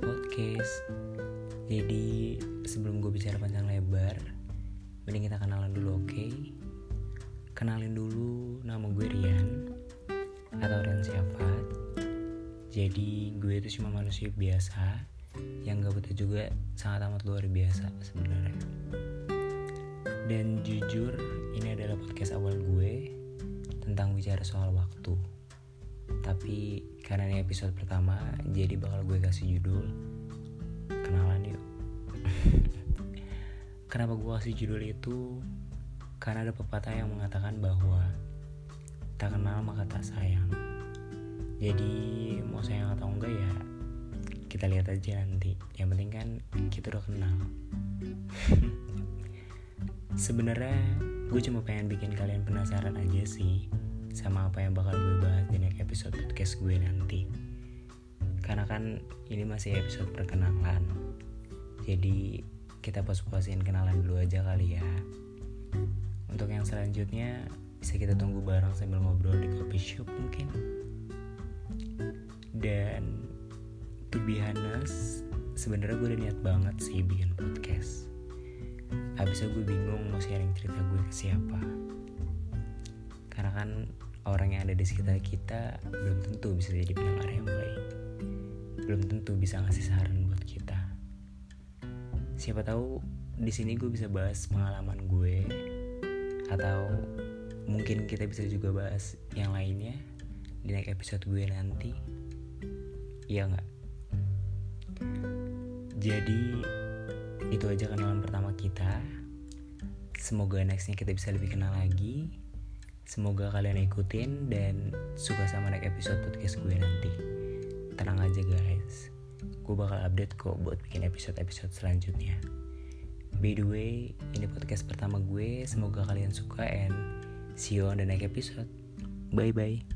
podcast. Jadi sebelum gue bicara panjang lebar Mending kita kenalan dulu oke? Okay? Kenalin dulu nama gue Rian. Atau Rian Syafat Jadi gue itu cuma manusia biasa Yang gak butuh juga sangat amat luar biasa sebenarnya. Dan jujur ini adalah podcast awal gue Tentang bicara soal waktu. Tapi karena ini episode pertama jadi bakal gue kasih judul. Kenalan yuk. Kenapa gue kasih judul itu? Karena ada pepatah yang mengatakan bahwa tak kenal maka tak sayang. Jadi mau sayang atau enggak ya kita lihat aja nanti. Yang penting kan kita udah kenal. Sebenarnya gue cuma pengen bikin kalian penasaran aja sih sama apa yang bakal gue bahas di next episode podcast gue nanti. Karena kan ini masih episode perkenalan. Jadi kita pos-posin kenalan dulu aja kali ya. Untuk yang selanjutnya bisa kita tunggu bareng sambil ngobrol di coffee shop mungkin. Dan to be honest sebenarnya gue udah niat banget sih bikin podcast. Habisnya gue bingung mau sharing cerita gue ke siapa. Karena kan orang yang ada di sekitar kita belum tentu bisa jadi pendengar yang baik. Belum tentu bisa ngasih saran buat kita. Siapa tahu di sini gue bisa bahas pengalaman gue atau mungkin kita bisa juga bahas yang lainnya di next episode gue nanti. Iya nggak? Jadi itu aja kenalan pertama kita. Semoga nextnya kita bisa lebih kenal lagi Semoga kalian ikutin dan suka sama next episode podcast gue nanti. Tenang aja guys, gue bakal update kok buat bikin episode-episode selanjutnya. By the way, ini podcast pertama gue, semoga kalian suka and see you on the next episode. Bye bye.